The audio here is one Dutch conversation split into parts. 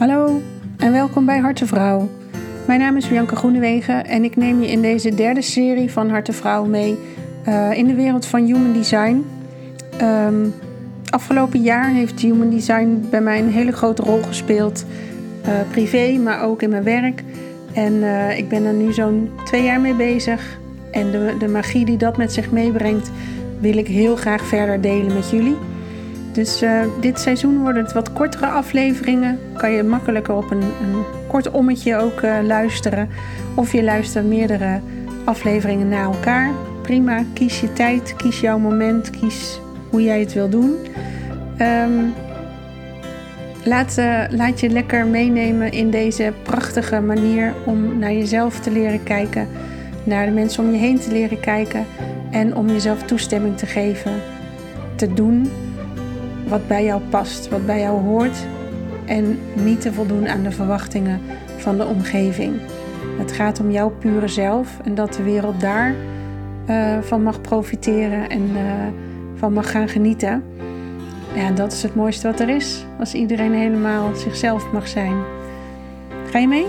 Hallo en welkom bij Harte Vrouw. Mijn naam is Bianca Groenewegen en ik neem je in deze derde serie van Harte Vrouw mee uh, in de wereld van human design. Um, afgelopen jaar heeft human design bij mij een hele grote rol gespeeld, uh, privé, maar ook in mijn werk. En uh, ik ben er nu zo'n twee jaar mee bezig. En de, de magie die dat met zich meebrengt, wil ik heel graag verder delen met jullie. Dus uh, dit seizoen worden het wat kortere afleveringen. Kan je makkelijker op een, een kort ommetje ook uh, luisteren. Of je luistert meerdere afleveringen na elkaar. Prima, kies je tijd, kies jouw moment, kies hoe jij het wil doen. Um, laat, uh, laat je lekker meenemen in deze prachtige manier om naar jezelf te leren kijken. Naar de mensen om je heen te leren kijken. En om jezelf toestemming te geven. Te doen wat bij jou past, wat bij jou hoort en niet te voldoen aan de verwachtingen van de omgeving. Het gaat om jouw pure zelf en dat de wereld daar uh, van mag profiteren en uh, van mag gaan genieten. Ja, dat is het mooiste wat er is, als iedereen helemaal zichzelf mag zijn. Ga je mee?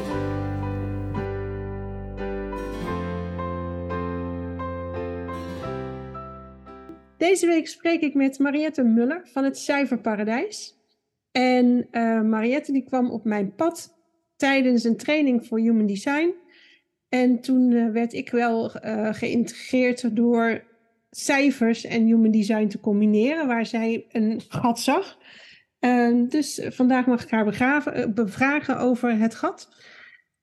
Deze week spreek ik met Mariette Muller van het Cijferparadijs. En uh, Mariette die kwam op mijn pad tijdens een training voor Human Design. En toen uh, werd ik wel uh, geïntegreerd door cijfers en Human Design te combineren, waar zij een gat zag. dus vandaag mag ik haar begraven, bevragen over het gat.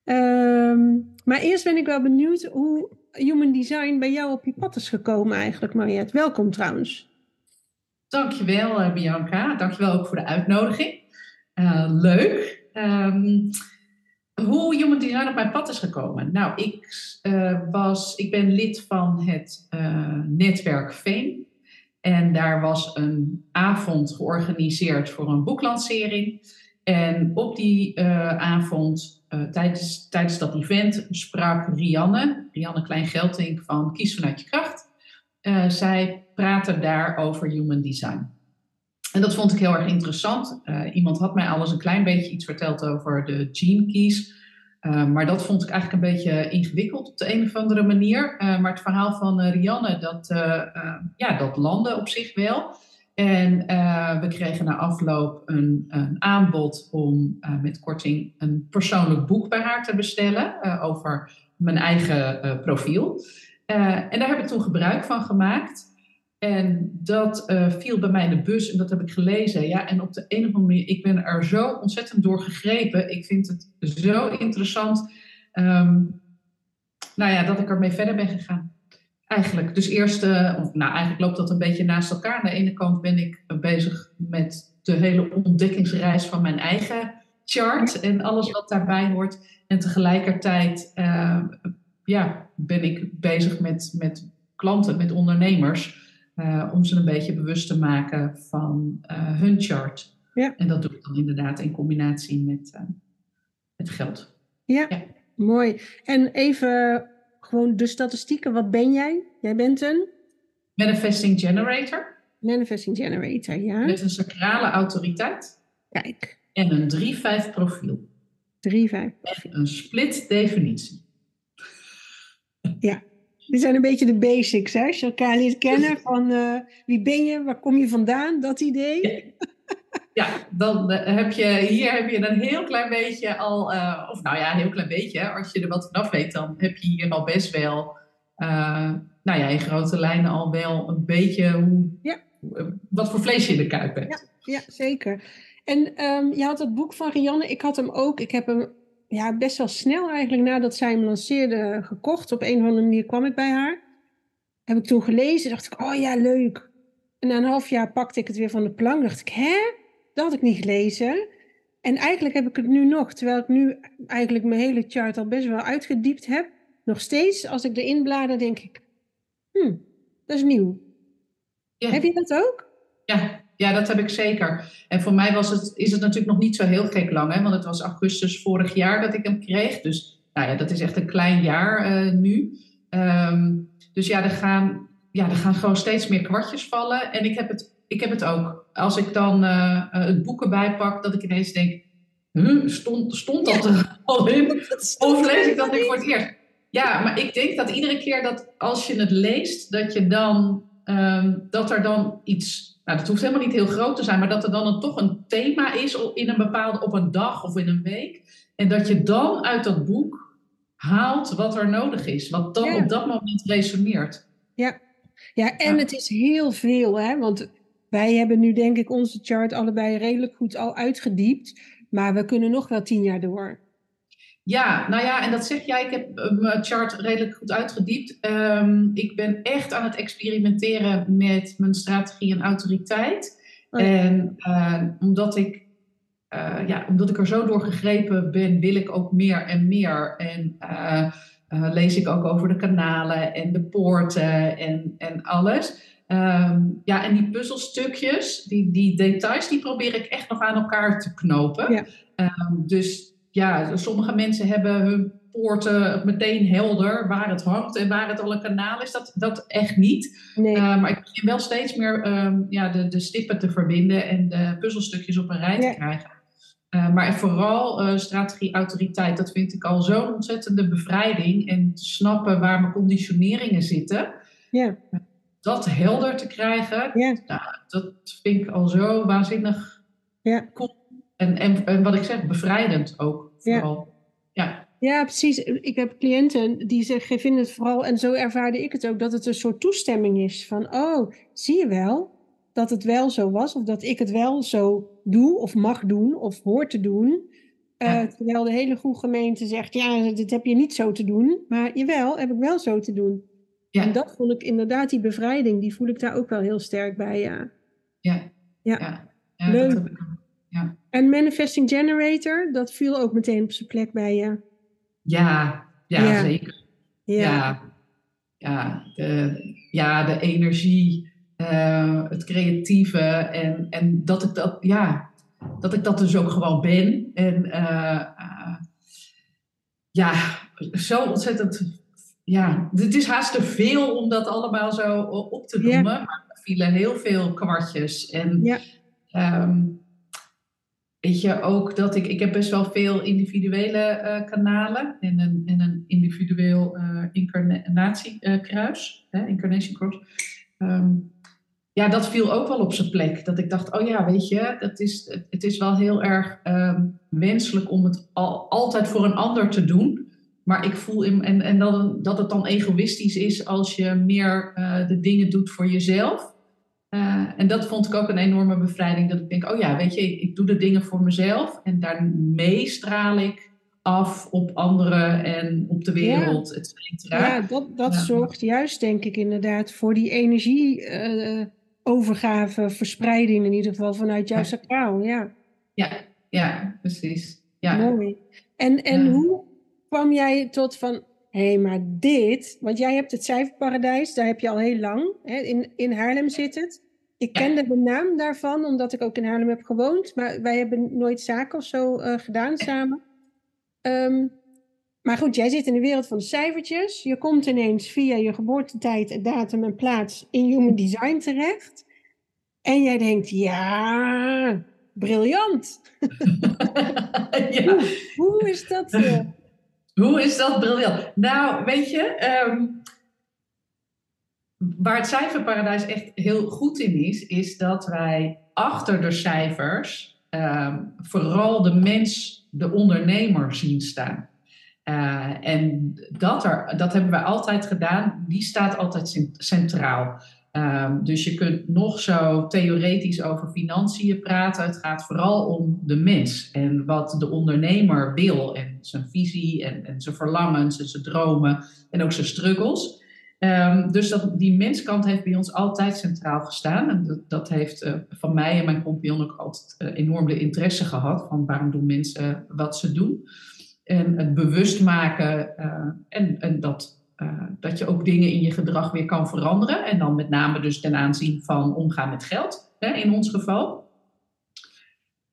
Ehm, maar eerst ben ik wel benieuwd hoe Human Design bij jou op je pad is gekomen eigenlijk, Mariette. Welkom trouwens. Dankjewel uh, Bianca. Dankjewel ook voor de uitnodiging. Uh, leuk. Um, hoe Human Design op mijn pad is gekomen? Nou, ik, uh, was, ik ben lid van het netwerk Veen. En daar was een avond georganiseerd voor een boeklancering. En op die avond uh, tijdens, tijdens dat event sprak Rianne, Rianne Klein-Geltink van Kies vanuit je kracht. Uh, zij praatte daar over human design. En dat vond ik heel erg interessant. Iemand had mij alles een klein beetje iets verteld over de gene keys. maar dat vond ik eigenlijk een beetje ingewikkeld op de een of andere manier. maar het verhaal van Rianne, dat, ja, dat landde op zich wel. En uh, we kregen na afloop een, een aanbod om uh, met korting een persoonlijk boek bij haar te bestellen uh, over mijn eigen profiel. en daar heb ik toen gebruik van gemaakt. En dat viel bij mij in de bus en dat heb ik gelezen. Ja, en op de een of andere manier, ik ben er zo ontzettend door gegrepen. Ik vind het zo interessant. Um, nou ja, dat ik ermee verder ben gegaan. Eigenlijk. Dus eerst, uh, nou eigenlijk loopt dat een beetje naast elkaar. Aan de ene kant ben ik bezig met de hele ontdekkingsreis van mijn eigen chart en alles wat daarbij hoort. En tegelijkertijd uh, ja, ben ik bezig met, met klanten, met ondernemers, uh, om ze een beetje bewust te maken van hun chart. Ja. En dat doe ik dan inderdaad in combinatie met, met geld. Ja, ja, mooi. En even gewoon de statistieken. Wat ben jij? Jij bent een? Manifesting Generator. Manifesting Generator, ja. Met een sacrale autoriteit. Kijk. En een 3-5 profiel. 3-5 En een split definitie. Ja, dit zijn een beetje de basics, hè? Als je elkaar leert kennen van uh, wie ben je, waar kom je vandaan, dat idee. Ja ja, dan uh, heb je hier heb je een heel klein beetje al, uh, of nou ja, een heel klein beetje, als je er wat vanaf weet, dan heb je hier al best wel, uh, nou ja, in grote lijnen al wel een beetje hoe, ja. wat voor vlees je in de kuip hebt. Ja, ja zeker. En um, je had het boek van Rianne, ik had hem ook, ik heb hem ja, best wel snel eigenlijk nadat zij hem lanceerde gekocht. Op een of andere manier kwam ik bij haar. Heb ik toen gelezen, dacht ik, oh ja, leuk. En na een half jaar pakte ik het weer van de plank, dacht ik, hè? Dat had ik niet gelezen. En eigenlijk heb ik het nu nog, terwijl ik nu eigenlijk mijn hele chart al best wel uitgediept heb. Nog steeds, als ik erin blader, denk ik, hm, dat is nieuw. Ja. Heb je dat ook? Ja, ja, dat heb ik zeker. En voor mij was het, is het natuurlijk nog niet zo heel gek lang, hè? want het was augustus vorig jaar dat ik hem kreeg. Dus nou ja, dat is echt een klein jaar uh, nu. Um, dus ja er, gaan, ja, er gaan gewoon steeds meer kwartjes vallen. En ik heb het ik heb het ook. Als ik dan uh, het boek erbij pak, dat ik ineens denk, huh, stond, stond dat er al in? Of lees ik dat nu voor het eerst? Ja, maar ik denk dat iedere keer dat als je het leest, dat je dan ehm, dat er dan iets, nou dat hoeft helemaal niet heel groot te zijn, maar dat er dan een, toch een thema is in een bepaalde, op een dag of in een week. En dat je dan uit dat boek haalt wat er nodig is, wat dan op dat moment resoneert. Ja, ja en het is heel veel, hè? want wij hebben nu denk ik onze chart allebei redelijk goed al uitgediept, maar we kunnen nog wel tien jaar door. Ja, nou ja, en dat zeg jij. Ik heb eh, mijn chart redelijk goed uitgediept. Um, ik ben echt aan het experimenteren met mijn strategie en autoriteit. Oh en uh, omdat, ik, uh, ja, omdat ik er zo door gegrepen ben, wil ik ook meer en meer. En lees ik ook over de kanalen en de poorten en, en alles. Um, ja, en die puzzelstukjes, die, die details, die probeer ik echt nog aan elkaar te knopen. Ja. Um, dus ja, sommige mensen hebben hun poorten meteen helder waar het hangt en waar het al een kanaal is. Dat, dat echt niet. Nee. Uh, maar ik begin wel steeds meer um, ja, de, de stippen te verbinden en de puzzelstukjes op een rij te krijgen. Uh, maar vooral uh, strategie, autoriteit, dat vind ik al zo'n ontzettende bevrijding. En te snappen waar mijn conditioneringen zitten. Ja. Dat helder te krijgen, ja. Nou, dat vind ik al zo waanzinnig ja. cool. En, en, en wat ik zeg, bevrijdend ook. Ja. ja. Ja, precies. Ik heb cliënten die zeggen, vinden het vooral, en zo ervaarde ik het ook, dat het een soort toestemming is van, oh, zie je wel dat het wel zo was, of dat ik het wel zo doe, of mag doen, of hoor te doen. Uh, terwijl de hele goede gemeente zegt, ja, dit heb je niet zo te doen, maar jawel, heb ik wel zo te doen. Ja. En dat vond ik inderdaad, die bevrijding, die voel ik daar ook wel heel sterk bij, ja. Ja, ja. ja. Leuk. Ja. En Manifesting Generator, dat viel ook meteen op zijn plek bij je. Ja, ja, zeker. Ja. Ja, de, ja, de energie, uh, het creatieve en, en dat ik dat, ja, dat ik dat dus ook gewoon ben. En uh, uh, ja, zo ontzettend, ja, het is haast te veel om dat allemaal zo op te noemen. Maar er vielen heel veel kwartjes en ja. Um, weet je ook dat ik, ik heb best wel veel individuele uh, kanalen en een, en een individueel uh, incarnatiekruis, uh, incarnation cross. Um, ja, dat viel ook wel op zijn plek. Dat ik dacht, oh ja, weet je, dat is, het is wel heel erg um, wenselijk om het al, altijd voor een ander te doen. Maar ik voel in, en, en dat, dat het dan egoïstisch is als je meer de dingen doet voor jezelf. Uh, en dat vond ik ook een enorme bevrijding. Dat ik denk, oh ja, weet je, ik doe de dingen voor mezelf. En daarmee straal ik af op anderen en op de wereld, ja. et cetera. Ja, dat, dat zorgt juist, denk ik, inderdaad voor die energieovergave, uh, verspreiding in ieder geval vanuit jouw ja. sacraal. Ja, ja, ja precies. Ja. Mooi. En, en hoe kwam jij tot van, hé, hey, maar dit, want jij hebt het cijferparadijs, daar heb je al heel lang, hè, in, in Haarlem zit het. Ik kende de naam daarvan, omdat ik ook in Haarlem heb gewoond, maar wij hebben nooit zaken of zo uh, gedaan samen. Um, maar goed, jij zit in de wereld van de cijfertjes. Je komt ineens via je geboortetijd, datum en plaats in Human Design terecht. En jij denkt, ja, briljant. ja. Hoe, hoe, is dat? Uh, hoe is dat briljant? Nou, weet je, um, waar het cijferparadijs echt heel goed in is, is dat wij achter de cijfers um, vooral de mens, de ondernemer zien staan. Uh, en dat, er, dat hebben wij altijd gedaan, die staat altijd centraal. Um, dus je kunt nog zo theoretisch over financiën praten. Het gaat vooral om de mens en wat de ondernemer wil en zijn visie en, en zijn verlangens en zijn dromen en ook zijn struggles. Um, dus dat, die menskant heeft bij ons altijd centraal gestaan. En dat, dat heeft uh, van mij en mijn compagnon ook altijd uh, enorm de interesse gehad van waarom doen mensen wat ze doen. En het bewust maken uh, en, en dat uh, dat je ook dingen in je gedrag weer kan veranderen. En dan met name dus ten aanzien van omgaan met geld, hè, in ons geval.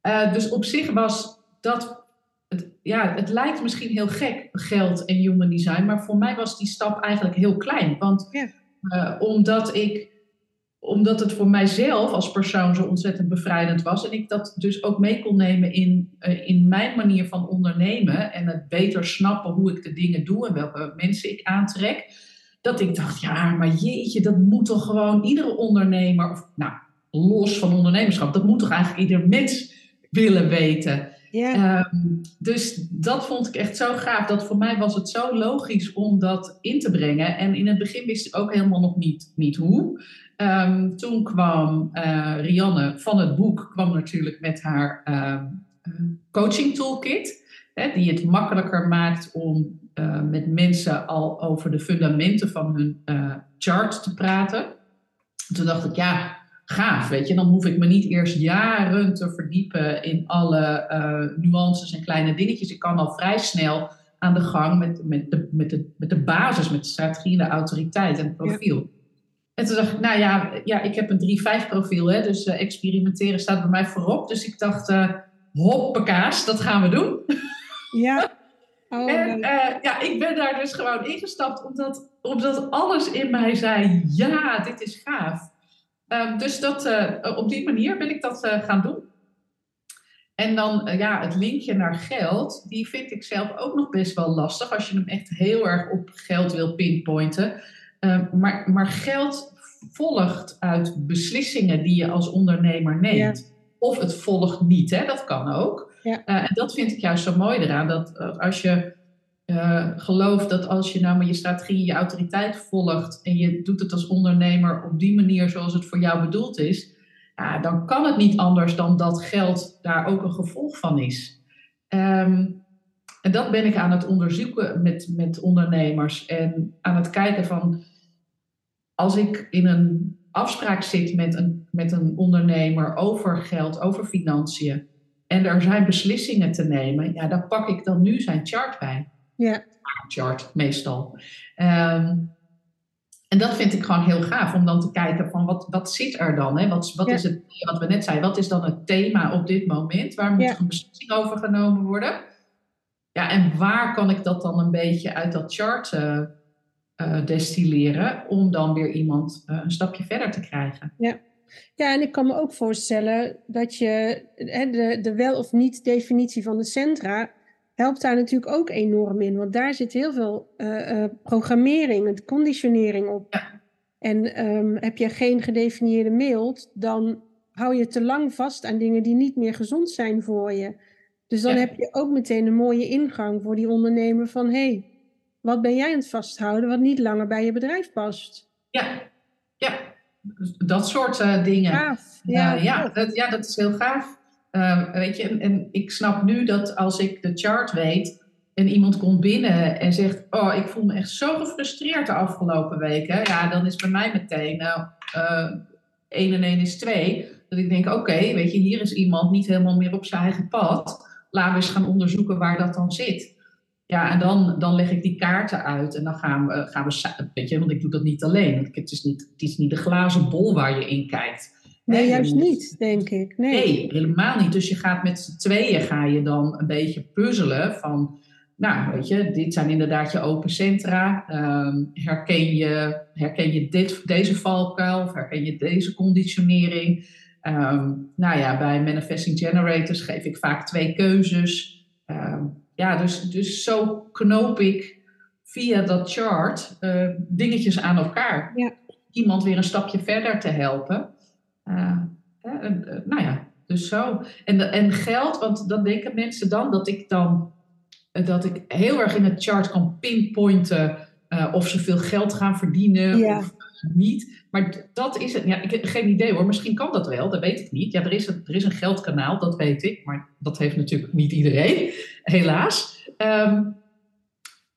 Uh, dus op zich was dat, het, ja, het lijkt misschien heel gek, geld en human design, maar voor mij was die stap eigenlijk heel klein. Want uh, omdat ik omdat het voor mijzelf als persoon zo ontzettend bevrijdend was. En ik dat dus ook mee kon nemen in, uh, in mijn manier van ondernemen. En het beter snappen hoe ik de dingen doe en welke mensen ik aantrek. Dat ik dacht, ja, maar jeetje, dat moet toch gewoon iedere ondernemer, of nou, los van ondernemerschap, dat moet toch eigenlijk ieder mens willen weten. Um, dus dat vond ik echt zo gaaf. Dat voor mij was het zo logisch om dat in te brengen. En in het begin wist ik ook helemaal nog niet, niet hoe. Um, toen kwam uh, Rianne van het boek, kwam natuurlijk met haar um, coaching toolkit. Hè, die het makkelijker maakt om uh, met mensen al over de fundamenten van hun chart te praten. Toen dacht ik, ja, gaaf, weet je. Dan hoef ik me niet eerst jaren te verdiepen in alle nuances en kleine dingetjes. Ik kan al vrij snel aan de gang met, met, de, met, met de basis, met de strategie, de autoriteit en het profiel. En toen dacht ik, nou ja, ja ik heb een 3-5 profiel, hè, dus uh, experimenteren staat bij mij voorop. Dus ik dacht, uh, hoppakaas, dat gaan we doen. Ja. Oh, en ja, ik ben daar dus gewoon ingestapt, omdat, omdat alles in mij zei, ja, dit is gaaf. Um, dus dat, op die manier ben ik dat gaan doen. En dan ja, het linkje naar geld, die vind ik zelf ook nog best wel lastig als je hem echt heel erg op geld wil pinpointen. Maar, maar geld volgt uit beslissingen die je als ondernemer neemt. Ja. Of het volgt niet, hè? dat kan ook. Ja. en dat vind ik juist zo mooi eraan. Dat als je uh, geloof dat als je nou maar je strategie, je autoriteit volgt en je doet het als ondernemer op die manier zoals het voor jou bedoeld is, ja, dan kan het niet anders dan dat geld daar ook een gevolg van is. Um, en dat ben ik aan het onderzoeken met, met ondernemers en aan het kijken van als ik in een afspraak zit met een, met een ondernemer over geld, over financiën en er zijn beslissingen te nemen, ja, dan pak ik dan nu zijn chart bij. Ja. Chart, meestal. Um, en dat vind ik gewoon heel gaaf, om dan te kijken van wat, wat zit er dan? Hè? Wat, wat Ja. is het, wat we net zeiden, wat is dan het thema op dit moment? Waar moet Ja. er een beslissing over genomen worden? Ja, en waar kan ik dat dan een beetje uit dat chart eh, eh, destilleren, om dan weer iemand eh, een stapje verder te krijgen? Ja, en ik kan me ook voorstellen dat je hè, de, de wel of niet definitie van de centra helpt daar natuurlijk ook enorm in. Want daar zit heel veel programmering en conditionering op. Ja. En ehm, heb je geen gedefinieerde mild, dan hou je te lang vast aan dingen die niet meer gezond zijn voor je. Dus dan Ja. heb je ook meteen een mooie ingang voor die ondernemer van... hé, hey, wat ben jij aan het vasthouden wat niet langer bij je bedrijf past? Ja, ja. dat soort eh, dingen. Gaaf. Ja, Ja, dat, ja, dat is heel gaaf. Ehm, weet je, en, en ik snap nu dat als ik de chart weet en iemand komt binnen en zegt: Oh, ik voel me echt zo gefrustreerd de afgelopen weken. Ja, dan is bij mij meteen nou, eh 1 en 1 is 2. Dat ik denk: Oké, weet je, hier is iemand niet helemaal meer op zijn eigen pad. Laten we eens gaan onderzoeken waar dat dan zit. Ja, en dan, dan leg ik die kaarten uit en dan gaan we, gaan we weet je, want ik doe dat niet alleen. Het is niet, het is niet de glazen bol waar je in kijkt. Nee, juist niet, denk ik. Nee. Nee, helemaal niet. Dus je gaat met z'n tweeën ga je dan een beetje puzzelen van, nou weet je, dit zijn inderdaad je open centra. Ehm, herken je, herken je dit, deze valkuil of herken je deze conditionering? Ehm, nou ja, bij Manifesting Generators geef ik vaak twee keuzes. Ehm, ja, dus, dus zo knoop ik via dat chart eh, dingetjes aan elkaar. Ja. Iemand weer een stapje verder te helpen. Eh, en, eh, nou ja, dus zo. En, en geld, want dan denken mensen dan dat ik dan eh, dat ik heel erg in het chart kan pinpointen of ze veel geld gaan verdienen Ja. of niet. Maar dat is het. Ja, ik heb geen idee hoor. Misschien kan dat wel, dat weet ik niet. Ja, er is een, er is een geldkanaal, dat weet ik. Maar dat heeft natuurlijk niet iedereen, helaas. Ehm,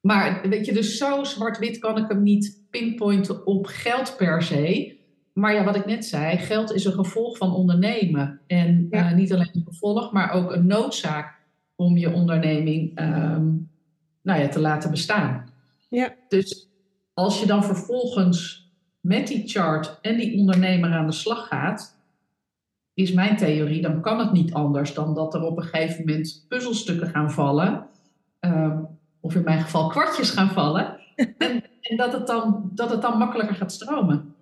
maar weet je, dus zo zwart-wit kan ik hem niet pinpointen op geld per se. Maar ja, wat ik net zei, geld is een gevolg van ondernemen. En Ja. eh, niet alleen een gevolg, maar ook een noodzaak om je onderneming ehm, nou ja, te laten bestaan. Ja. Dus als je dan vervolgens met die chart en die ondernemer aan de slag gaat, is mijn theorie, dan kan het niet anders dan dat er op een gegeven moment puzzelstukken gaan vallen. ehm, of in mijn geval kwartjes gaan vallen. en en dat, het dan, dat het dan makkelijker gaat stromen.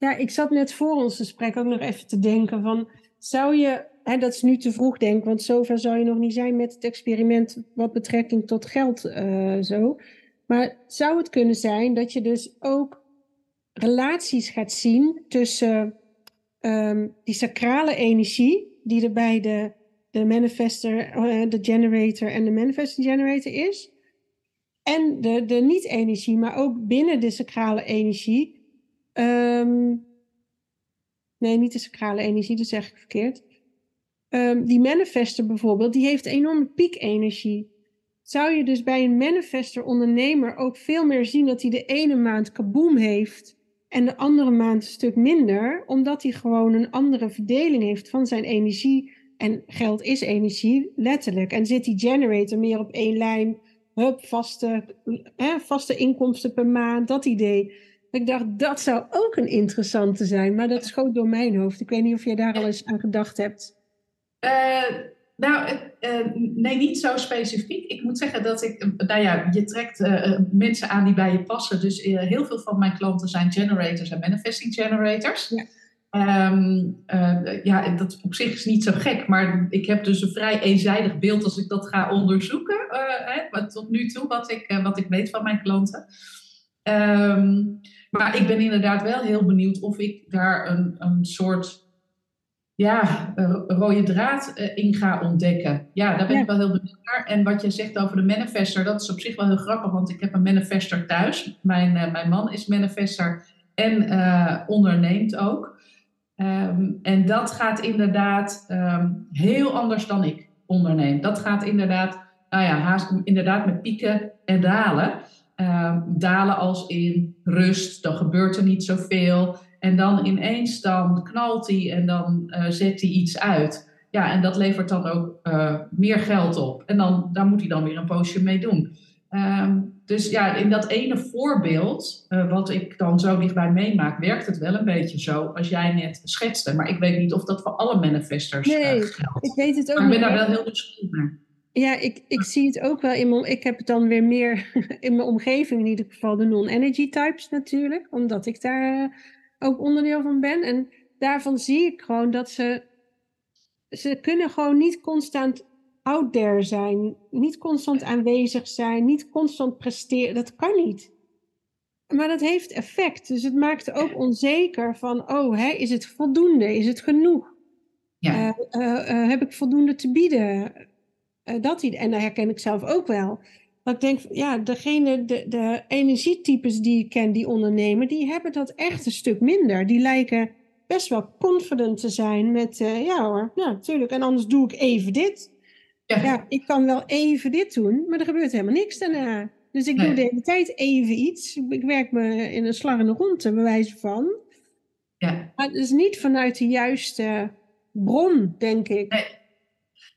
Ja, ik zat net voor ons gesprek ook nog even te denken van, zou je, hè, dat is nu te vroeg denk, want zover zou je nog niet zijn met het experiment wat betrekking tot geld uh, zo. Maar zou het kunnen zijn dat je dus ook relaties gaat zien tussen um, die sacrale energie, die er bij de, de manifester, uh, de generator en de manifesting generator is, en de, de niet-energie, maar ook binnen de sacrale energie. Um, nee, niet de sacrale energie, dat zeg ik verkeerd. Um, die manifester bijvoorbeeld, die heeft enorme piekenergie. Zou je dus bij een manifester ondernemer ook veel meer zien dat hij de ene maand kaboom heeft en de andere maand een stuk minder, omdat hij gewoon een andere verdeling heeft van zijn energie. En geld is energie, letterlijk. En zit die generator meer op één lijn, hup, vaste, hè, vaste inkomsten per maand, dat idee. Ik dacht, dat zou ook een interessante zijn, maar dat schoot door mijn hoofd. Ik weet niet of jij daar al eens aan gedacht hebt. Uh, nou, uh, nee, niet zo specifiek. Ik moet zeggen dat ik, nou ja, je trekt uh, mensen aan die bij je passen. Dus heel veel van mijn klanten zijn generators en manifesting generators. Ja. Um, ja, dat op zich is niet zo gek, maar ik heb dus een vrij eenzijdig beeld als ik dat ga onderzoeken. Hè, tot nu toe, wat ik, wat ik weet van mijn klanten. Um, maar ik ben inderdaad wel heel benieuwd of ik daar een, een soort ja, rode draad uh, in ga ontdekken. Ja, daar ben ik wel heel benieuwd naar. En wat je zegt over de manifester, dat is op zich wel heel grappig, want ik heb een manifester thuis. Mijn, uh, mijn man is manifester en uh, onderneemt ook. Um, en dat gaat inderdaad um, heel anders dan ik onderneem. Dat gaat inderdaad, nou ja, haast inderdaad met pieken en dalen. Um, dalen als in rust, dan gebeurt er niet zoveel. En dan ineens dan knalt hij en dan uh, zet hij iets uit. Ja, en dat levert dan ook uh, meer geld op. En dan, daar moet hij dan weer een poosje mee doen. Um, dus ja, in dat ene voorbeeld, uh, wat ik dan zo dichtbij meemaak, werkt het wel een beetje zo als jij net schetste. Maar ik weet niet of dat voor alle manifestors nee, geldt. ik weet het ook maar ik ben daar wel heel nieuwsgierig naar. Ja, ik, ik zie het ook wel in mijn... Ik heb het dan weer meer in mijn omgeving, in ieder geval de non-energy types natuurlijk. Omdat ik daar ook onderdeel van ben. En daarvan zie ik gewoon dat ze... Ze kunnen gewoon niet constant out there zijn. Niet constant aanwezig zijn. Niet constant presteren. Dat kan niet. Maar dat heeft effect. Dus het maakt ook onzeker van... Oh, hè, is het voldoende? Is het genoeg? Ja. Uh, uh, uh, heb ik voldoende te bieden? Dat, en dat herken ik zelf ook wel. Dat ik denk, ja, degene, de, de energietypes die ik ken, die ondernemen, die hebben dat echt een stuk minder. Die lijken best wel confident te zijn met, uh, ja hoor, natuurlijk. En anders doe ik even dit. Ja. ja. ik kan wel even dit doen, maar er gebeurt helemaal niks daarna. Dus ik doe de hele tijd even iets. Ik werk me in een slag in de ronde, bij wijze van. Ja. Maar het is niet vanuit de juiste bron, denk ik. Nee.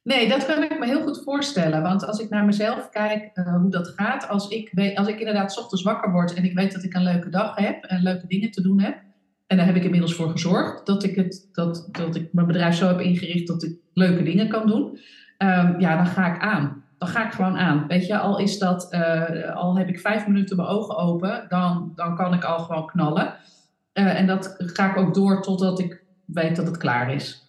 Nee, dat kan ik me heel goed voorstellen. Want als ik naar mezelf kijk uh, hoe dat gaat, als ik, als ik inderdaad ochtends wakker word en ik weet dat ik een leuke dag heb en leuke dingen te doen heb, en daar heb ik inmiddels voor gezorgd dat ik, het, dat, dat ik mijn bedrijf zo heb ingericht dat ik leuke dingen kan doen, um, ja, dan ga ik aan. Dan ga ik gewoon aan. Weet je, al is dat, uh, al heb ik vijf minuten mijn ogen open, dan, dan kan ik al gewoon knallen. Uh, en dat ga ik ook door totdat ik weet dat het klaar is.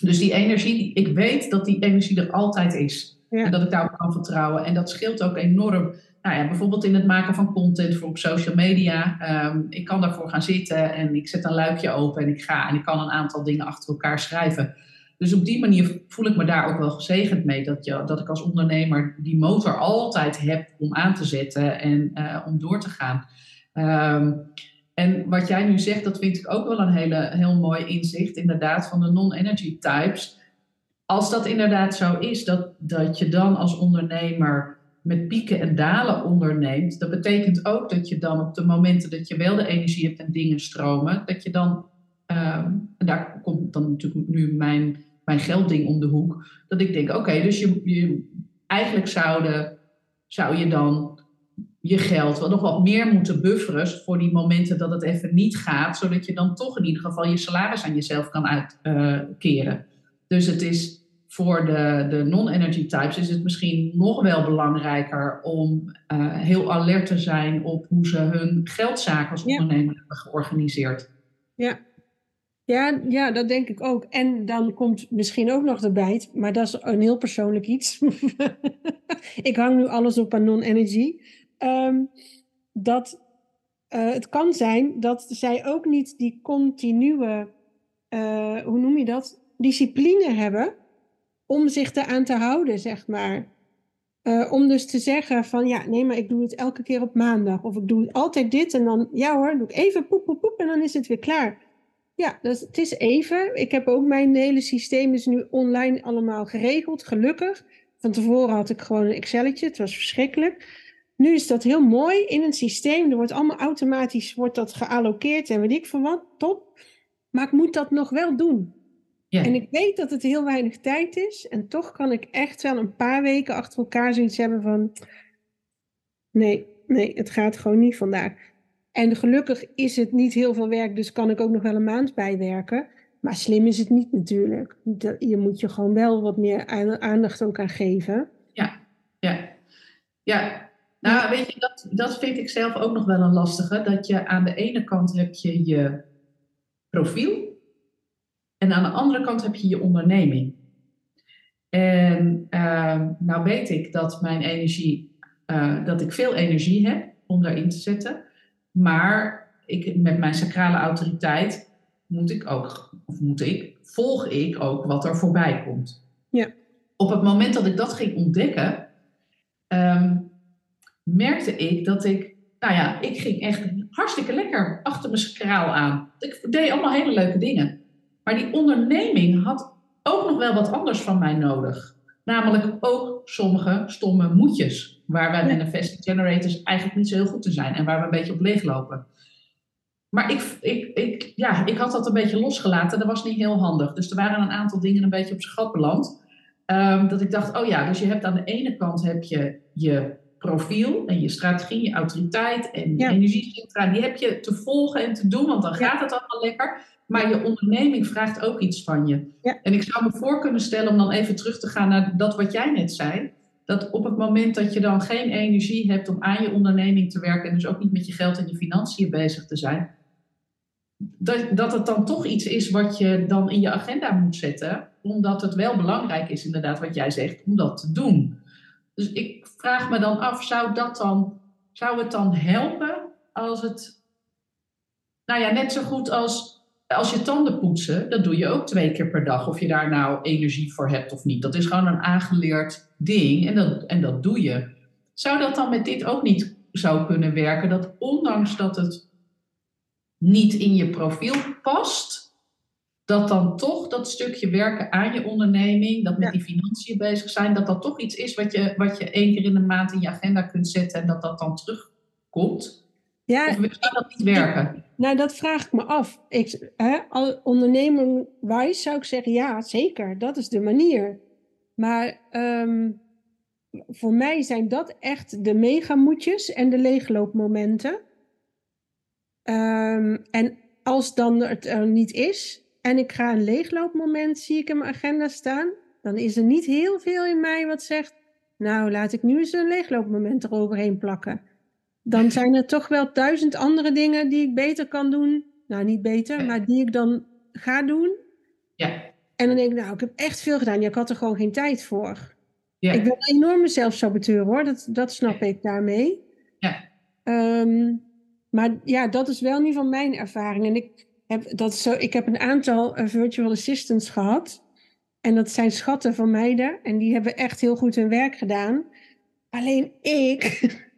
Dus die energie, ik weet dat die energie er altijd is. En dat ik daarop kan vertrouwen. En dat scheelt ook enorm. Nou ja, bijvoorbeeld in het maken van content voor op social media. Um, ik kan daarvoor gaan zitten en ik zet een luikje open en ik ga en ik kan een aantal dingen achter elkaar schrijven. Dus op die manier voel ik me daar ook wel gezegend mee. Dat, je, dat ik als ondernemer die motor altijd heb om aan te zetten en uh, om door te gaan. Um, en wat jij nu zegt, dat vind ik ook wel een hele, heel mooi inzicht, inderdaad, van de non-energy types. Als dat inderdaad zo is, dat, dat je dan als ondernemer met pieken en dalen onderneemt, dat betekent ook dat je dan op de momenten dat je wel de energie hebt en dingen stromen, dat je dan, ehm, en daar komt dan natuurlijk nu mijn, mijn geldding om de hoek, dat ik denk, oké, dus je, je, eigenlijk zouden, zou je dan je geld wel nog wat meer moeten bufferen voor die momenten dat het even niet gaat, zodat je dan toch in ieder geval je salaris aan jezelf kan uitkeren. Uh, dus het is voor de, de non-energy types is het misschien nog wel belangrijker om uh, heel alert te zijn op hoe ze hun geldzaken als ondernemer hebben georganiseerd. Ja. Ja, ja, dat denk ik ook. En dan komt misschien ook nog erbij, maar dat is een heel persoonlijk iets. ik hang nu alles op aan non-energy. Ehm, dat uh, het kan zijn dat zij ook niet die continue, uh, hoe noem je dat, discipline hebben om zich eraan te houden, zeg maar. Uh, om dus te zeggen van ja, nee, maar ik doe het elke keer op maandag. Of ik doe altijd dit en dan, ja hoor, doe ik even poep, poep, poep en dan is het weer klaar. Ja, dus het is even. Ik heb ook mijn hele systeem is nu online allemaal geregeld, gelukkig. Van tevoren had ik gewoon een Excelletje, het was verschrikkelijk. Nu is dat heel mooi in een systeem. Er wordt allemaal automatisch wordt dat geallokeerd en weet ik van wat, top. Maar ik moet dat nog wel doen. Ja. En ik weet dat het heel weinig tijd is. En toch kan ik echt wel een paar weken achter elkaar zoiets hebben van... Nee, nee, het gaat gewoon niet vandaag. En gelukkig is het niet heel veel werk, dus kan ik ook nog wel een maand bijwerken. Maar slim is het niet natuurlijk. Je moet je gewoon wel wat meer aandacht ook aan geven. Ja, ja. Ja, nou, weet je, dat, dat vind ik zelf ook nog wel een lastige. Dat je aan de ene kant heb je je profiel. En aan de andere kant heb je je onderneming. En uh, nou weet ik dat mijn energie, uh, dat ik veel energie heb om daarin te zetten. Maar ik, met mijn sacrale autoriteit moet ik ook, of moet ik, volg ik ook wat er voorbij komt. Ja. Op het moment dat ik dat ging ontdekken, um, merkte ik dat ik, nou ja, ik ging echt hartstikke lekker achter mijn skraal aan. Ik deed allemaal hele leuke dingen. Maar die onderneming had ook nog wel wat anders van mij nodig. Namelijk ook sommige stomme moedjes. Waar wij manifesting generators eigenlijk niet zo heel goed in zijn. En waar we een beetje op leeglopen. Maar ik, ik, ik, ja, ik had dat een beetje losgelaten. Dat was niet heel handig. Dus er waren een aantal dingen een beetje op zijn gat beland. Um, dat ik dacht, oh ja, dus je hebt aan de ene kant heb je je profiel en je strategie, je autoriteit en je energiecentra, die heb je te volgen en te doen, want dan gaat het allemaal lekker. Maar je onderneming vraagt ook iets van je. En ik zou me voor kunnen stellen om dan even terug te gaan naar dat wat jij net zei. Dat op het moment dat je dan geen energie hebt om aan je onderneming te werken en dus ook niet met je geld en je financiën bezig te zijn, dat, dat het dan toch iets is wat je dan in je agenda moet zetten, omdat het wel belangrijk is, inderdaad, wat jij zegt, om dat te doen. Dus ik vraag me dan af, zou, dat dan, zou het dan helpen als het, nou ja, net zo goed als, als je tanden poetsen, dat doe je ook twee keer per dag, of je daar nou energie voor hebt of niet. Dat is gewoon een aangeleerd ding en dat, en dat doe je. Zou dat dan met dit ook niet zou kunnen werken? Dat ondanks dat het niet in je profiel past, dat dan toch dat stukje werken aan je onderneming, dat met die financiën bezig zijn, dat dat toch iets is wat je, wat je één keer in de maand in je agenda kunt zetten en dat dat dan terugkomt? Ja, of dat niet werken? Nou, dat vraag ik me af. Ik, hè, zou ik zeggen, ja, zeker, dat is de manier. Maar um, voor mij zijn dat echt de megamoetjes en de leegloopmomenten. Um, en als dan het er niet is, en ik ga een leegloopmoment, zie ik in mijn agenda staan, dan is er niet heel veel in mij wat zegt, nou laat ik nu eens een leegloopmoment eroverheen plakken. Dan zijn er toch wel duizend andere dingen die ik beter kan doen. Nou, niet beter, maar die ik dan ga doen. Ja. En dan denk ik, nou, ik heb echt veel gedaan. Ja, ik had er gewoon geen tijd voor. Ja. Ik ben een enorme zelfsaboteur hoor, dat, dat snap ik daarmee. Ja. Um, maar ja, dat is wel niet van mijn ervaring. En ik, heb, dat zo, ik heb een aantal uh, virtual assistants gehad. En dat zijn schatten van meiden. En die hebben echt heel goed hun werk gedaan. Alleen ik.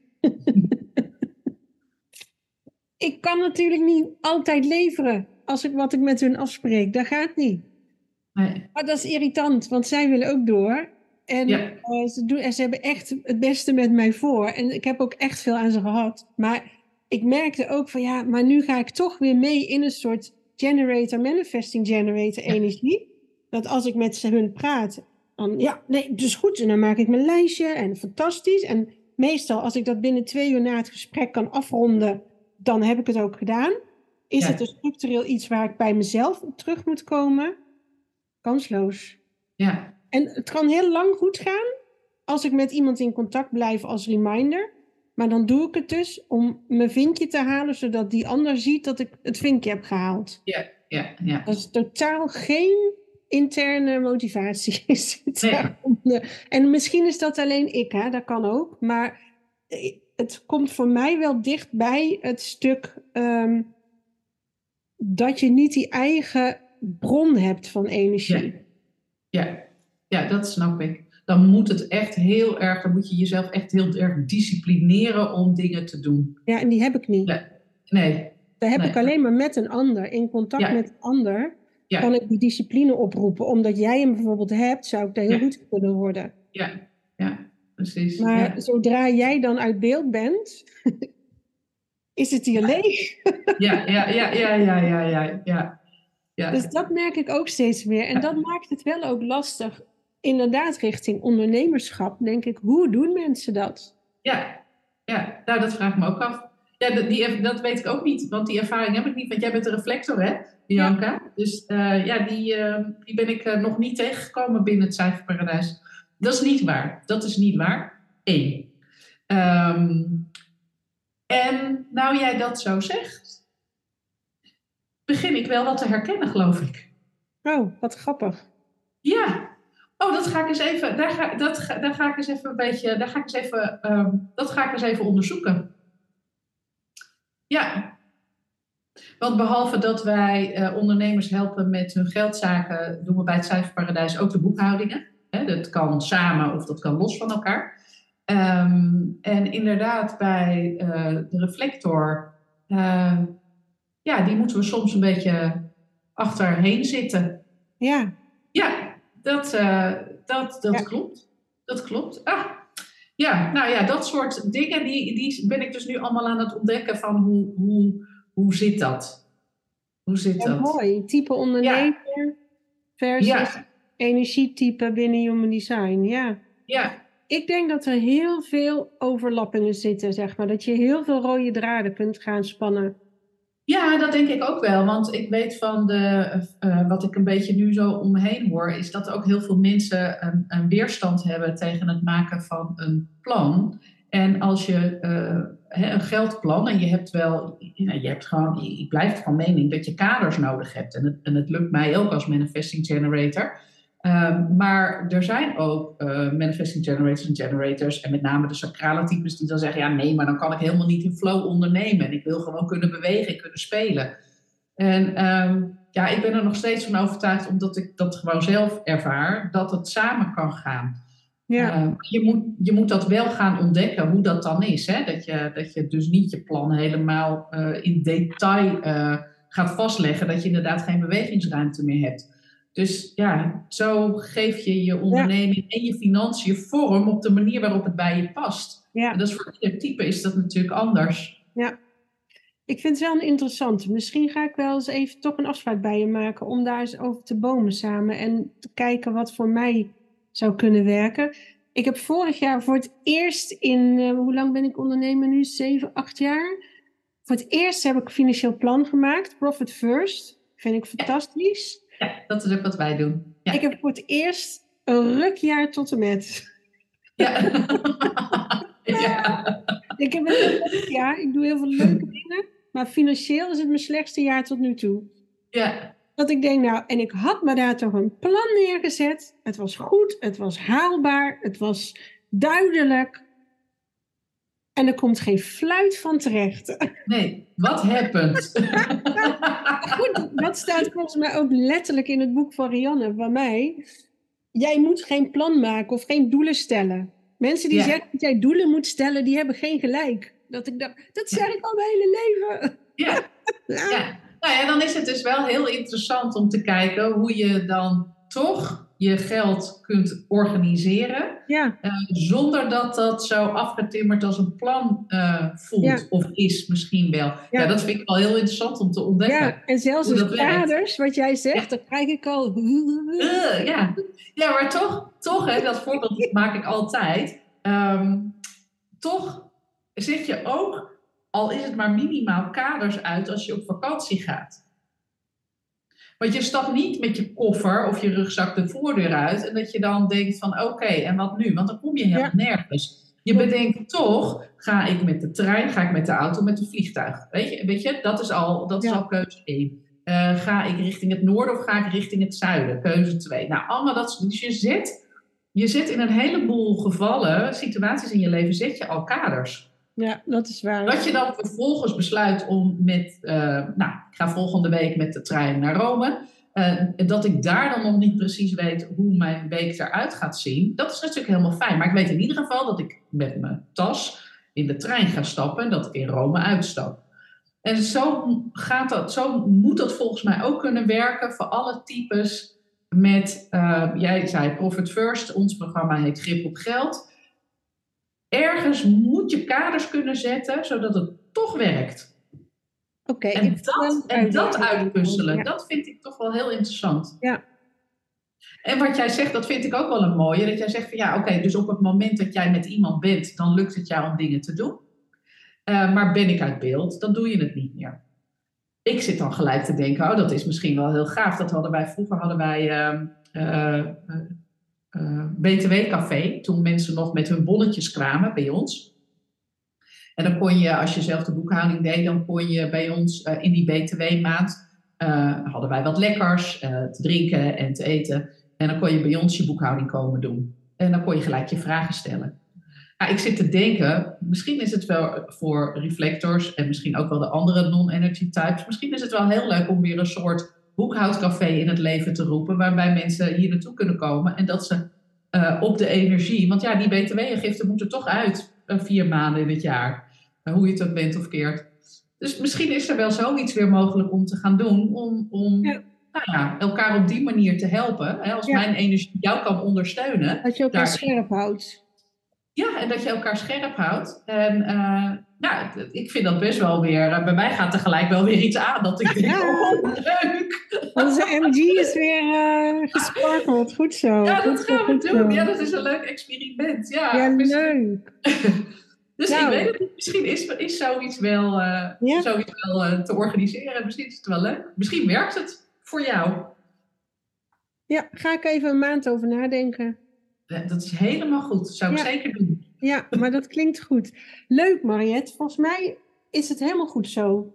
ik kan natuurlijk niet altijd leveren als ik wat ik met hun afspreek. Dat gaat niet. Nee. Maar dat is irritant, want zij willen ook door. En, ja. uh, ze, doen, en ze hebben echt het beste met mij voor. En ik heb ook echt veel aan ze gehad. Maar ik merkte ook van ja, maar nu ga ik toch weer mee in een soort generator, manifesting generator energie. Dat als ik met hun praat, dan ja, nee, dus goed. En dan maak ik mijn lijstje en fantastisch. En meestal als ik dat binnen twee uur na het gesprek kan afronden, dan heb ik het ook gedaan. Is het een structureel iets waar ik bij mezelf op terug moet komen? Kansloos. Ja. En het kan heel lang goed gaan als ik met iemand in contact blijf als reminder. Maar dan doe ik het dus om mijn vinkje te halen, zodat die ander ziet dat ik het vinkje heb gehaald. Ja, ja, ja. Dat is totaal geen interne motivatie. is het Nee. En misschien is dat alleen ik, hè? dat kan ook. Maar eh, het komt voor mij wel dichtbij het stuk ehm, dat je niet die eigen bron hebt van energie. Ja, ja, dat snap ik. Dan moet het echt heel erg, dan moet je jezelf echt heel erg disciplineren om dingen te doen. Ja, en die heb ik niet. Ja. Nee, Dat heb Nee. ik alleen maar met een ander. In contact Ja. met een ander Ja. kan ik die discipline oproepen. Omdat jij hem bijvoorbeeld hebt, zou ik daar heel Ja. goed kunnen worden. ja, ja, precies. Maar zodra jij dan uit beeld bent, is het hier leeg. Ja, ja, ja, ja, ja, ja, ja, ja. ja. Dus dat merk ik ook steeds meer. En dat maakt het wel ook lastig. Inderdaad, richting ondernemerschap. Denk ik, hoe doen mensen dat? Ja, ja. Nou, dat vraag ik me ook af. Ja, dat, die, dat weet ik ook niet, want die ervaring heb ik niet. Want jij bent een reflector, hè, Bianca? Dus eh, ja, die, eh, die ben ik eh, nog niet tegengekomen binnen het cijferparadijs. Dat is niet waar. Dat is niet waar. Eén. Ehm, en nou jij dat zo zegt, begin ik wel wat te herkennen, geloof ik. Oh, wat grappig. Ja. Oh, dat ga ik eens even. Daar ga, dat daar ga ik eens even een beetje. Daar ga ik eens even. ehm, dat ga ik eens even onderzoeken. Ja. Want behalve dat wij eh, ondernemers helpen met hun geldzaken, doen we bij het Cijferparadijs ook de boekhoudingen. Dat kan samen of dat kan los van elkaar. Ehm, en inderdaad, bij eh, de reflector, eh, ja, die moeten we soms een beetje achterheen zitten. Ja, dat, eh, dat, dat Ja. klopt. Dat klopt. Ah, ja, nou ja, dat soort dingen, die, die ben ik dus nu allemaal aan het ontdekken van hoe, hoe, hoe zit dat? Hoe zit ja dat? mooi. Type ondernemer versus Ja. energietype binnen Human Design. Ja. Ja, Ik denk dat er heel veel overlappingen zitten, zeg maar. Dat je heel veel rode draden kunt gaan spannen. Ja, dat denk ik ook wel. Want ik weet van de, eh, wat ik een beetje nu zo om me heen hoor, is dat ook heel veel mensen een, een weerstand hebben tegen het maken van een plan. En als je eh, hè, een geldplan en je hebt wel, ja, je hebt gewoon, ik blijf van mening dat je kaders nodig hebt. En het, en het lukt mij ook als manifesting generator. Ehm, maar er zijn ook eh, manifesting generators en generators, en met name de sacrale types, die dan zeggen: ja, nee, maar dan kan ik helemaal niet in flow ondernemen. En ik wil gewoon kunnen bewegen, kunnen spelen. En ehm, ja, ik ben er nog steeds van overtuigd, omdat ik dat gewoon zelf ervaar, dat het samen kan gaan. Ja, Eh, je, moet, je moet dat wel gaan ontdekken, hoe dat dan is. Hè? Dat, je, dat je dus niet je plan helemaal eh, in detail eh, gaat vastleggen, dat je inderdaad geen bewegingsruimte meer hebt. Dus ja, zo geef je je onderneming en je financiën vorm op de manier waarop het bij je past. ja. En dat is voor ieder type is dat natuurlijk anders. Ik vind het wel een interessante. Misschien ga ik wel eens even toch een afspraak bij je maken om daar eens over te bomen samen en te kijken wat voor mij zou kunnen werken. Ik heb vorig jaar voor het eerst in, eh, hoe lang ben ik ondernemer nu? Zeven, acht jaar. Voor het eerst heb ik een financieel plan gemaakt, Profit First. Vind ik fantastisch. Ja, dat is ook wat wij doen. Ja. Ik heb voor het eerst een rukjaar tot en met. Ja. ja. Ik heb een heel leuk jaar, ik doe heel veel leuke dingen, maar financieel is het mijn slechtste jaar tot nu toe. ja. Dat ik denk, nou, en ik had me daar toch een plan neergezet. Het was goed, het was haalbaar, het was duidelijk. En er komt geen fluit van terecht. Nee, wat happened? Goed, dat staat volgens mij ook letterlijk in het boek van Rianne, van mij. Jij moet geen plan maken of geen doelen stellen. Mensen die Ja. zeggen dat jij doelen moet stellen, die hebben geen gelijk. Dat ik dacht, dat zeg ik al mijn hele leven. ja. Ja. Ja. Nou ja, dan is het dus wel heel interessant om te kijken hoe je dan toch je geld kunt organiseren. ja. eh, zonder dat dat zo afgetimmerd als een plan eh, voelt Ja. of is misschien wel. Ja. Ja. dat vind ik wel heel interessant om te ontdekken. Ja, en zelfs de kaders, wat jij zegt, dan krijg ik al... Eh, ja. ja, maar toch, toch hè, dat voorbeeld maak ik altijd. Ehm, toch zet je ook, al is het maar minimaal, kaders uit als je op vakantie gaat. Want je stapt niet met je koffer of je rugzak de voordeur uit en dat je dan denkt van oké, en wat nu? Want dan kom je helemaal nergens. Je bedenkt toch, ga ik met de trein, ga ik met de auto, met de vliegtuig? Weet je, weet je dat is al, dat is al keuze 1. Uh, ga ik richting het noorden of ga ik richting het zuiden? Keuze 2. Nou, allemaal dat. Dus je zit, je zit in een heleboel gevallen, situaties in je leven, zet je al kaders. Ja, dat is waar. Dat je dan vervolgens besluit om met, uh, nou, ik ga volgende week met de trein naar Rome. Uh, dat ik daar dan nog niet precies weet hoe mijn week eruit gaat zien, dat is natuurlijk helemaal fijn. Maar ik weet in ieder geval dat ik met mijn tas in de trein ga stappen en dat ik in Rome uitstap. En zo, gaat dat, zo moet dat volgens mij ook kunnen werken voor alle types met, uh, jij zei Profit First, ons programma heet Grip op Geld. Ergens moet je kaders kunnen zetten zodat het toch werkt. Oké. en, dat, en dat uitpuzzelen, dat vind ik toch wel heel interessant. Ja. En wat jij zegt, dat vind ik ook wel een mooie. Dat jij zegt van ja, oké, dus op het moment dat jij met iemand bent, dan lukt het jou om dingen te doen. Uh, maar ben ik uit beeld, dan doe je het niet meer. Ik zit dan gelijk te denken, oh, dat is misschien wel heel gaaf. Dat hadden wij vroeger, hadden wij uh, uh, BTW-café, toen mensen nog met hun bonnetjes kwamen bij ons. En dan kon je, als je zelf de boekhouding deed, dan kon je bij ons uh, in die BTW-maand, uh, hadden wij wat lekkers te drinken en te eten. En dan kon je bij ons je boekhouding komen doen. En dan kon je gelijk je vragen stellen. Nou, ik zit te denken, misschien is het wel voor reflectors en misschien ook wel de andere non-energy types. Misschien is het wel heel leuk om weer een soort boekhoudcafé in het leven te roepen, waarbij mensen hier naartoe kunnen komen en dat ze op de energie, want ja, die btw-giften moeten toch uit vier maanden in het jaar. Hoe je het ook bent of keert. Dus misschien is er wel zoiets weer mogelijk om te gaan doen. Om, om Nou ja, elkaar op die manier te helpen. Hè? Als mijn energie jou kan ondersteunen. Dat je elkaar scherp houdt. Ja, en dat je elkaar scherp houdt. En nou, ik vind dat best wel weer... Uh, bij mij gaat tegelijk wel weer iets aan. Dat ik denk, ja. oh, leuk. Onze MG is weer uh, gesparkeld. Goed zo. Ja, dat gaan we doen. Zo. Ja, dat is een leuk experiment. Ja, ja leuk. Dus nou, ik weet het niet. Misschien is, is zoiets wel, uh, ja. zoiets wel uh, te organiseren. Misschien is het wel leuk. Misschien werkt het voor jou. Ja, ga ik even een maand over nadenken. Ja, dat is helemaal goed. Dat zou ik ja. zeker doen. Ja, maar dat klinkt goed. Leuk, Mariette. Volgens mij is het helemaal goed zo.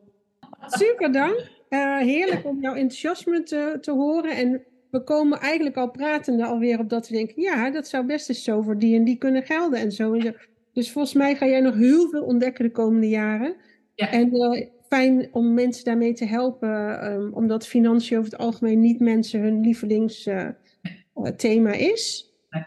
Super dank. Uh, heerlijk om jouw enthousiasme te, te horen. En we komen eigenlijk al pratende alweer op dat we denken... ja, dat zou best eens zo voor die en die kunnen gelden en zo. En zo. Dus volgens mij ga jij nog heel veel ontdekken de komende jaren. Ja. En uh, fijn om mensen daarmee te helpen, um, omdat financiën over het algemeen niet mensen hun lievelingsthema uh, uh, is. Nee,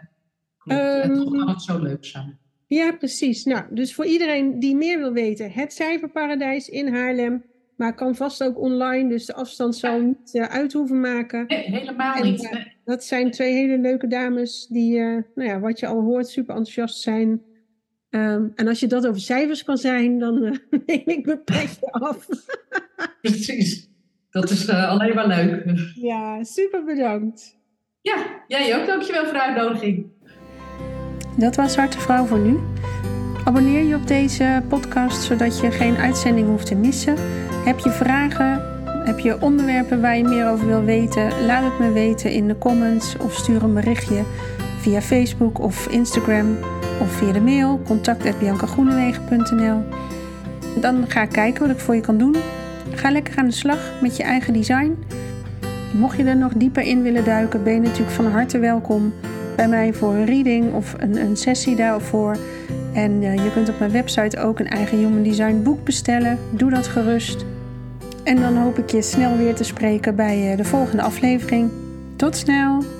klopt. Um, en toch kan het zo leuk zijn. Ja, precies. Nou, dus voor iedereen die meer wil weten, het Cijferparadijs in Haarlem. Maar kan vast ook online, dus de afstand zal ja. niet uh, uit hoeven maken. Nee, helemaal en, niet. Uh, dat zijn twee hele leuke dames die, uh, nou ja, wat je al hoort, super enthousiast zijn Um, en als je dat over cijfers kan zijn, dan neem ik mijn petje af. Precies. Dat is alleen maar leuk. Ja, super bedankt. Ja, jij ook. Dankjewel voor de uitnodiging. Dat was Zwarte Vrouw voor nu. Abonneer je op deze podcast, zodat je geen uitzending hoeft te missen. Heb je vragen? Heb je onderwerpen waar je meer over wil weten? Laat het me weten in de comments of stuur een berichtje via Facebook of Instagram of via de mail contact.biancagroenewegen.nl. Dan ga ik kijken wat ik voor je kan doen. Ga lekker aan de slag met je eigen design. Mocht je er nog dieper in willen duiken, ben je natuurlijk van harte welkom bij mij voor een reading of een, een sessie daarvoor. En uh, je kunt op mijn website ook een eigen Human Design boek bestellen. Doe dat gerust. En dan hoop ik je snel weer te spreken bij uh, de volgende aflevering. Tot snel!